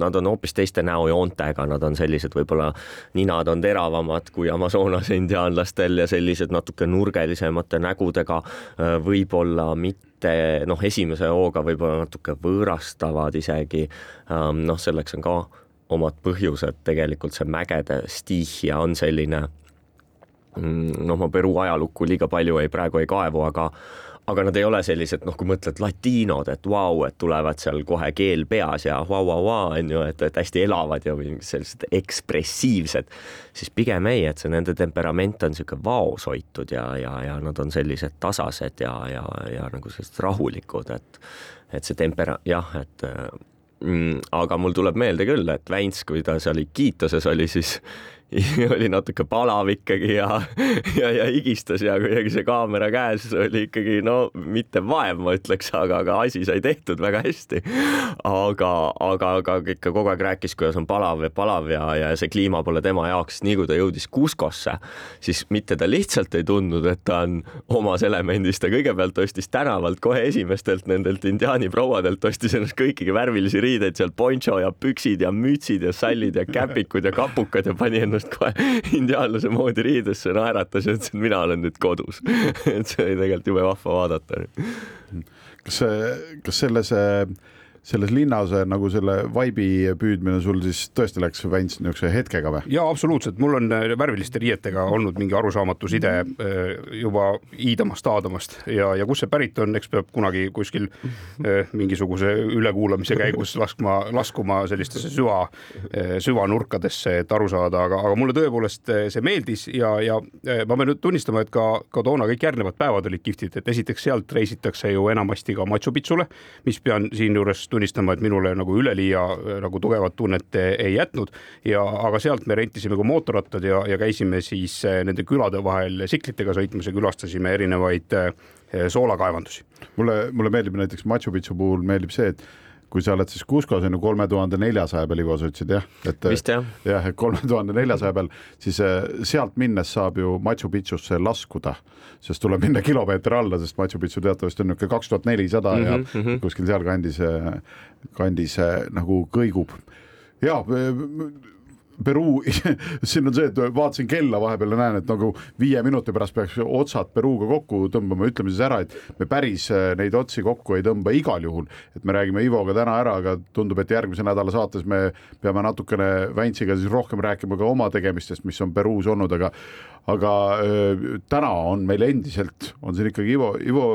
nad on hoopis teiste näojoontega, nad on sellised, võib-olla ninad on teravamad kui Amazonase indiaanlastel ja sellised natuke nurgelisemate nägudega, äh, võib-olla mitte noh, esimese hooga võib-olla natuke võõrastavad isegi. Ähm, noh, selleks on ka omad põhjused, tegelikult see mägede stiihia on selline noh, ma Peruu ajalukku liiga palju ei, praegu ei kaevu, aga aga nad ei ole sellised, noh, kui mõtled latiinod, et vau wow,, et tulevad seal kohe keel peas ja vau-vau-vau, on ju, et, et hästi elavad ja sellised ekspressiivsed, siis pigem ei, et see nende temperament on niisugune vaoshoitud ja, ja, ja nad on sellised tasased ja, ja, ja nagu sellised rahulikud, et et see tempera-, jah, et mm, aga mul tuleb meelde küll, et Väints, kui ta seal Iquiitoses oli, siis oli natuke palav ikkagi ja, ja, ja higistas ja kuidagi see kaamera käes oli ikkagi no mitte vaev, ma ütleks, aga, aga asi sai tehtud väga hästi. aga, aga, aga ikka kogu aeg rääkis, kuidas on palav ja palav ja, ja see kliima pole tema jaoks, nii kui ta jõudis Kuskosse, siis mitte ta lihtsalt ei tundnud, et ta on omas elemendis, ta kõigepealt ostis tänavalt kohe esimestelt nendelt indiaani prouadelt, ostis ennast kõikigi värvilisi riideid, seal poncho ja püksid ja mütsid ja sallid ja käpikud ja kapukad ja pani ennast ennast kohe indiaanlase moodi riidesse, naeratas ja ütles, et mina olen nüüd kodus et see oli tegelikult jube vahva vaadata. kas, kas selles äh, selles linnas nagu selle vaibi püüdmine sul siis tõesti läks Väints niisuguse hetkega või? ja absoluutselt, mul on äh, värviliste riietega olnud mingi arusaamatu side äh, juba iidamast-aadamast ja, ja kust see pärit on, eks peab kunagi kuskil äh, mingisuguse ülekuulamise käigus laskma, laskuma sellistesse süva, süvanurkadesse, et aru saada, aga, aga mulle tõepoolest see meeldis ja, ja ma pean nüüd tunnistama, et ka, ka toona kõik järgnevad päevad olid kihvtid, et esiteks sealt reisitakse ju enamasti ka Machu Picchule, mis pean siinjuures tunnistama, et minule nagu üleliia äh, nagu tugevat tunnet ei jätnud ja, aga sealt me rentisime ka mootorrattad ja, ja käisime siis äh, nende külade vahel tsiklitega sõitmas ja külastasime erinevaid äh, soolakaevandusi. mulle, mulle meeldib näiteks Machu Picchu puhul meeldib see, et kui sa oled siis Cuscos on ju kolme tuhande neljasaja peal, Ivo, sa ütlesid jah? et vist jah. jah, et kolme tuhande neljasaja peal, siis sealt minnes saab ju Machu Picchusse laskuda, sest tuleb minna kilomeeter alla, sest Machu Picchu teatavasti on niisugune kaks tuhat nelisada ja mm -hmm. kuskil sealkandis, kandis nagu kõigub ja Peruu, siin on see, et vaatasin kella vahepeal ja näen, et nagu viie minuti pärast peaks otsad Peruuga kokku tõmbama, ütleme siis ära, et me päris äh, neid otsi kokku ei tõmba igal juhul, et me räägime Ivoga täna ära, aga tundub, et järgmise nädala saates me peame natukene Väntsiga siis rohkem rääkima ka oma tegemistest, mis on Peruus olnud, aga aga öö, äh, täna on meil endiselt, on siin ikkagi Ivo, Ivo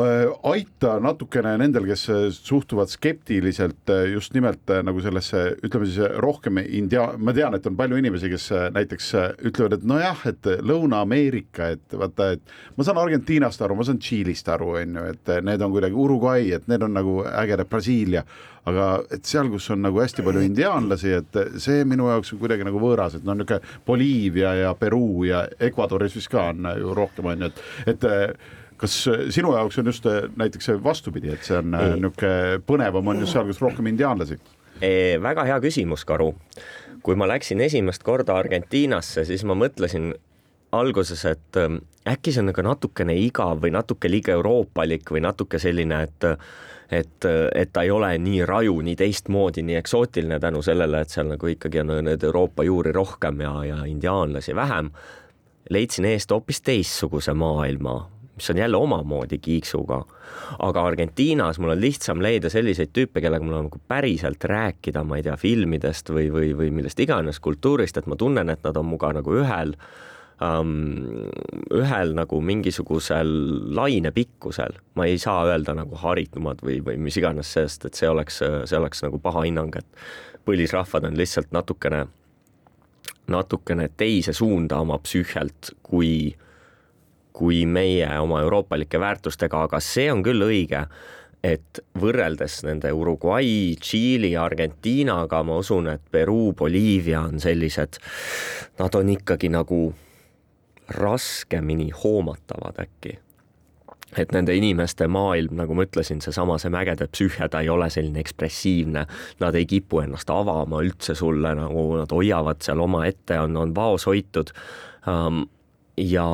aita natukene nendel, kes suhtuvad skeptiliselt just nimelt nagu sellesse, ütleme siis rohkem india-, ma tean, et on palju inimesi, kes näiteks ütlevad, et nojah, et Lõuna-Ameerika, et vaata, et ma saan Argentiinast aru, ma saan Tšiilist aru, on ju, et need on kuidagi Uruguay, et need on nagu ägedad Brasiilia, aga et seal, kus on nagu hästi palju indiaanlasi, et see minu jaoks on kuidagi nagu võõras, et no niisugune Boliivia ja Peruu ja Ecuadoris vist ka on ju rohkem, on ju, et, et kas sinu jaoks on just äh, näiteks vastupidi, et see on äh, niisugune põnevam on just seal, kus rohkem indiaanlasi? väga hea küsimus, Karu. kui ma läksin esimest korda Argentiinasse, siis ma mõtlesin alguses, et ähm, äkki see on nagu natukene igav või natuke liiga euroopalik või natuke selline, et et, et ta ei ole nii raju, nii teistmoodi, nii eksootiline tänu sellele, et seal nagu ikkagi on need Euroopa juuri rohkem ja, ja indiaanlasi vähem. leidsin eest hoopis teistsuguse maailma, mis on jälle omamoodi kiiksuga. aga Argentiinas mul on lihtsam leida selliseid tüüpe, kellega mul on nagu päriselt rääkida, ma ei tea, filmidest või, või, või millest iganes kultuurist, et ma tunnen, et nad on muga nagu ühel um, ühel nagu mingisugusel lainepikkusel, ma ei saa öelda nagu haritumad või, või mis iganes, sest et see oleks, see oleks nagu paha hinnang, et põlisrahvad on lihtsalt natukene, natukene teise suunda oma psüühialt kui kui meie oma euroopalike väärtustega, aga see on küll õige, et võrreldes nende Uruguay, Tšiili, Argentiinaga, ma usun, et Peruu, Boliivia on sellised, nad on ikkagi nagu raskemini hoomatavad äkki et nende inimeste maailm, nagu ma ütlesin, seesama, see mägede psüühia, ta ei ole selline ekspressiivne, nad ei kipu ennast avama üldse sulle, nagu nad hoiavad seal omaette, on, on vaos hoitud. ja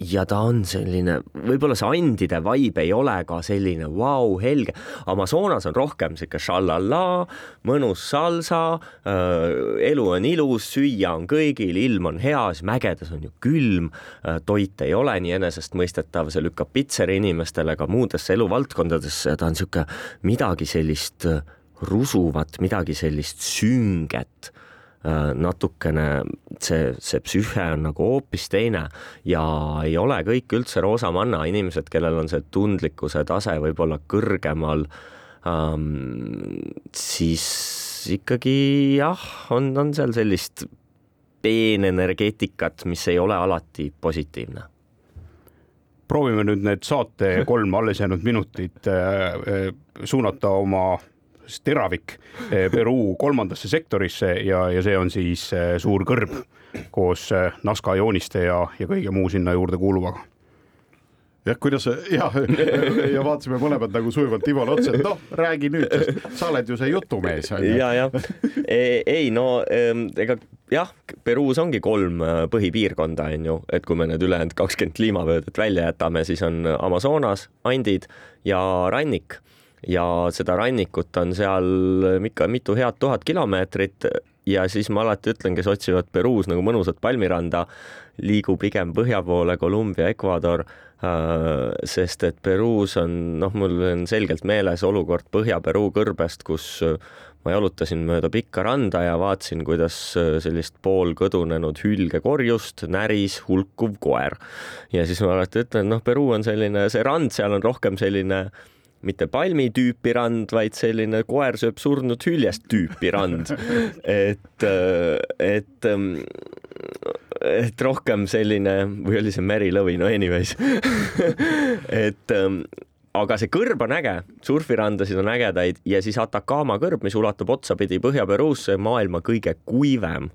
ja ta on selline, võib-olla see andide vibe ei ole ka selline vau wow,, helge. Amazonas on rohkem sihuke šallallaa, mõnus salsa äh,, elu on ilus, süüa on kõigil, ilm on hea, siis mägedes on ju külm äh,, toit ei ole nii enesestmõistetav, see lükkab pitseri inimestele ka muudesse eluvaldkondadesse ja ta on sihuke midagi sellist rusuvat, midagi sellist sünget Äh, natukene see, see psüühe on nagu hoopis teine ja ei ole kõik üldse roosamanna, inimesed, kellel on see tundlikkuse tase võib-olla kõrgemal ähm,, siis ikkagi jah, on, on seal sellist peenenergeetikat, mis ei ole alati positiivne. Proovime nüüd need saate kolm alles jäänud minutit äh, äh, suunata oma teravik eh, Peruu kolmandasse sektorisse ja, ja see on siis eh, suur kõrb koos eh, Nazca jooniste ja, ja kõige muu sinna juurde kuuluvaga jah, kuidas ja, ja vaatasime mõlemad nagu sujuvalt Ivole otsa, et noh, räägi nüüd, sa oled ju see jutumees. ja, jah, e, ei no ega jah, Peruus ongi kolm põhipiirkonda, on ju, et kui me need ülejäänud kakskümmend kliimavöödet välja jätame, siis on Amazonas, Andid ja rannik ja seda rannikut on seal ikka mitu head tuhat kilomeetrit ja siis ma alati ütlen, kes otsivad Peruus nagu mõnusat palmiranda, liigu pigem põhja poole, Kolumbia, Ecuador, äh, sest et Peruus on, noh, mul on selgelt meeles olukord Põhja-Peruu kõrbest, kus ma jalutasin mööda pikka randa ja vaatasin, kuidas sellist poolkõdunenud hülgekorjust näris hulkuv koer. ja siis ma alati ütlen, noh, Peruu on selline, see rand seal on rohkem selline äh, mitte palmi tüüpi rand, vaid selline koer sööb surnud hüljest tüüpi rand. et, et, et rohkem selline või oli see Mary Lovi, no anyways et aga see kõrb on äge, surfirandasid on ägedaid ja siis Atacama kõrb, mis ulatub otsapidi Põhja-Peruusse, maailma kõige kuivem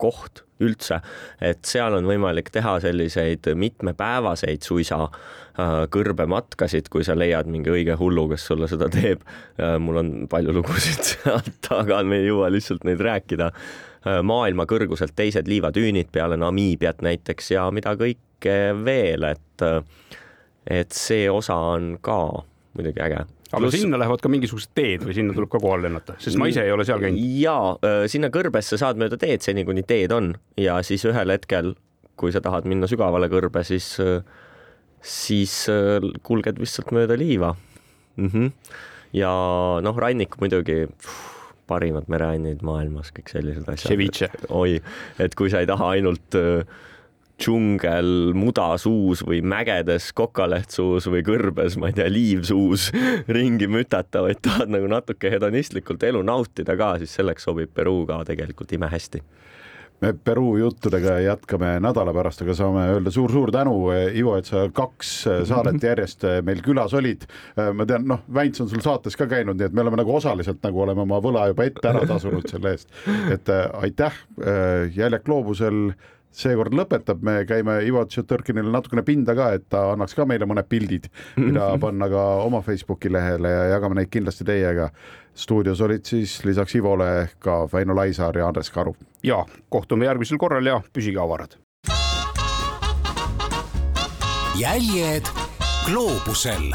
koht üldse, et seal on võimalik teha selliseid mitmepäevaseid suisa äh, kõrbematkasid, kui sa leiad mingi õige hullu, kes sulle seda teeb. Äh, mul on palju lugusid sealt, aga me ei jõua lihtsalt neid rääkida. Äh, maailma kõrguselt teised liivatüünid peale Namiibiat näiteks ja mida kõike veel, et et see osa on ka muidugi äge aga Plus... sinna lähevad ka mingisugused teed või sinna tuleb ka kohale lennata, sest ma ise ei ole seal käinud. ja sinna kõrbesse saad mööda teed seni, kuni teed on ja siis ühel hetkel, kui sa tahad minna sügavale kõrbe, siis, siis kulged lihtsalt mööda liiva mm. -hmm. ja noh, rannik muidugi parimad mereannid maailmas, kõik sellised asjad. Oi, et kui sa ei taha ainult džungel muda suus või mägedes kokaleht suus või kõrbes, ma ei tea, liiv suus ringi mütata, vaid tahad nagu natuke hedonistlikult elu nautida ka, siis selleks sobib Peruu ka tegelikult imehästi me Peruu juttudega jätkame nädala pärast, aga saame öelda suur-suur tänu, Ivo, et sa kaks saadet järjest meil külas olid. ma tean, noh, Väints on sul saates ka käinud, nii et me oleme nagu osaliselt nagu oleme oma võla juba ette ära tasunud selle eest. et aitäh, Jäljak gloobusel seekord lõpetab, me käime Ivo Tšetõrkinile natukene pinda ka, et ta annaks ka meile mõned pildid, mida panna ka oma Facebooki lehele ja jagame neid kindlasti teiega. stuudios olid siis lisaks Ivole ka Väino Laisaar ja Andres Karu. ja kohtume järgmisel korral ja püsige avarad. jäljed gloobusel